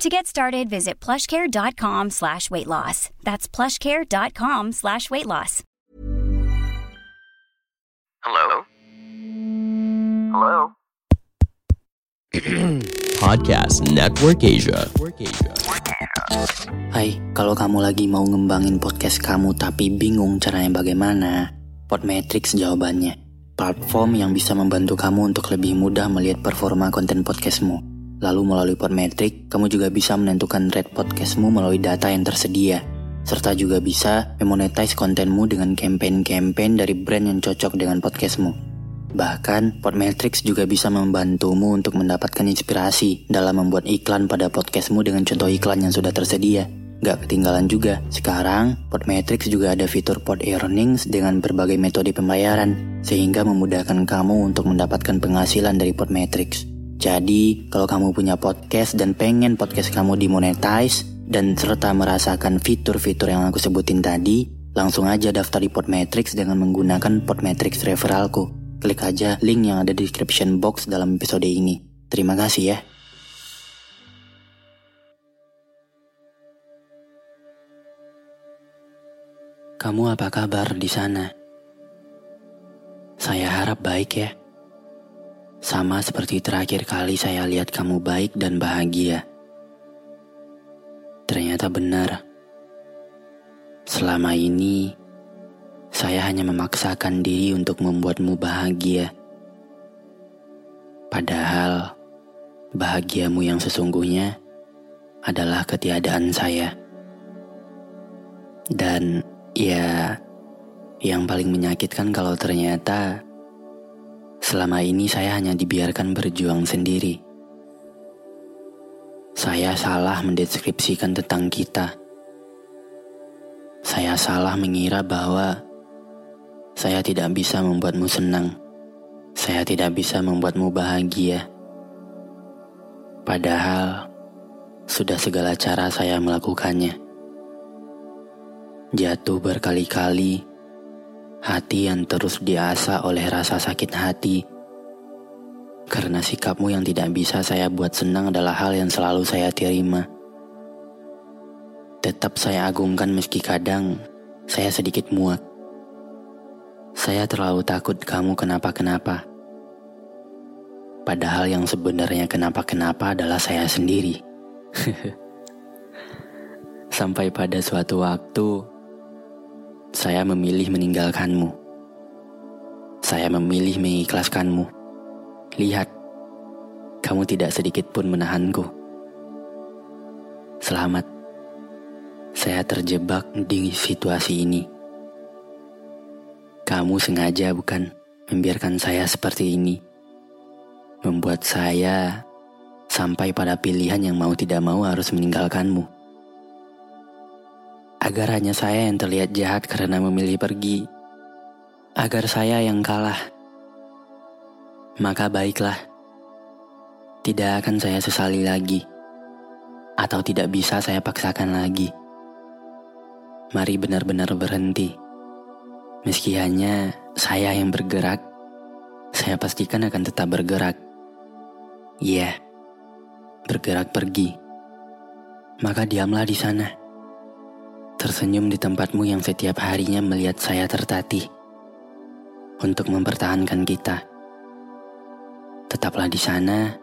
To get started, visit plushcare.com slash weight loss. That's plushcare.com slash weight loss. Hello? Hello? Podcast Network Asia. Hai, kalau kamu lagi mau ngembangin podcast kamu tapi bingung caranya bagaimana, Podmetrics jawabannya. Platform yang bisa membantu kamu untuk lebih mudah melihat performa konten podcastmu. Lalu melalui Podmetrics, kamu juga bisa menentukan rate podcastmu melalui data yang tersedia. Serta juga bisa memonetize kontenmu dengan campaign-campaign dari brand yang cocok dengan podcastmu. Bahkan, Podmetrics juga bisa membantumu untuk mendapatkan inspirasi dalam membuat iklan pada podcastmu dengan contoh iklan yang sudah tersedia. Gak ketinggalan juga, sekarang Podmetrics juga ada fitur Pod Earnings dengan berbagai metode pembayaran, sehingga memudahkan kamu untuk mendapatkan penghasilan dari Podmetrics. Jadi, kalau kamu punya podcast dan pengen podcast kamu dimonetize, dan serta merasakan fitur-fitur yang aku sebutin tadi, langsung aja daftar di Podmetrics dengan menggunakan Podmetrics referralku. Klik aja link yang ada di description box dalam episode ini. Terima kasih ya. Kamu apa kabar di sana? Saya harap baik ya. Sama seperti terakhir kali saya lihat kamu baik dan bahagia. Ternyata benar. Selama ini, saya hanya memaksakan diri untuk membuatmu bahagia. Padahal, bahagiamu yang sesungguhnya adalah ketiadaan saya. Dan ya, yang paling menyakitkan kalau ternyata selama ini saya hanya dibiarkan berjuang sendiri. Saya salah mendeskripsikan tentang kita. Saya salah mengira bahwa saya tidak bisa membuatmu senang. Saya tidak bisa membuatmu bahagia. Padahal sudah segala cara saya melakukannya. Jatuh berkali-kali, hati yang terus diasah oleh rasa sakit hati. Karena sikapmu yang tidak bisa saya buat senang adalah hal yang selalu saya terima. Tetap saya agungkan meski kadang saya sedikit muak. Saya terlalu takut kamu kenapa-kenapa. Padahal yang sebenarnya kenapa-kenapa adalah saya sendiri. Sampai pada suatu waktu, saya memilih meninggalkanmu. Saya memilih mengikhlaskanmu. Lihat, kamu tidak sedikit pun menahanku. Selamat, saya terjebak di situasi ini. Kamu sengaja bukan membiarkan saya seperti ini. Membuat saya sampai pada pilihan yang mau tidak mau harus meninggalkanmu. Agar hanya saya yang terlihat jahat karena memilih pergi. Agar saya yang kalah. Maka baiklah. Tidak akan saya sesali lagi. Atau tidak bisa saya paksakan lagi. Mari benar-benar berhenti Meski hanya saya yang bergerak, saya pastikan akan tetap bergerak. Iya, yeah, bergerak pergi. Maka diamlah di sana. Tersenyum di tempatmu yang setiap harinya melihat saya tertatih. Untuk mempertahankan kita. Tetaplah di sana,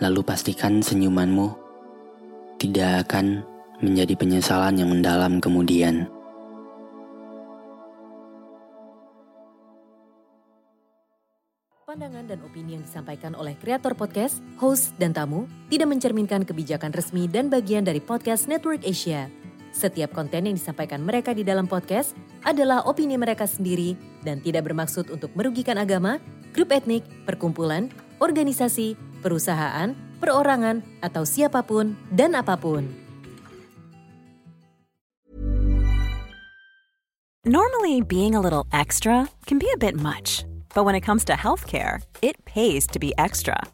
lalu pastikan senyumanmu tidak akan menjadi penyesalan yang mendalam kemudian. Pandangan dan opini yang disampaikan oleh kreator podcast, host, dan tamu tidak mencerminkan kebijakan resmi dan bagian dari podcast Network Asia. Setiap konten yang disampaikan mereka di dalam podcast adalah opini mereka sendiri dan tidak bermaksud untuk merugikan agama, grup etnik, perkumpulan, organisasi, perusahaan, perorangan, atau siapa pun dan apa pun. Normally, being a little extra can be a bit much, but when it comes to healthcare, it pays to be extra.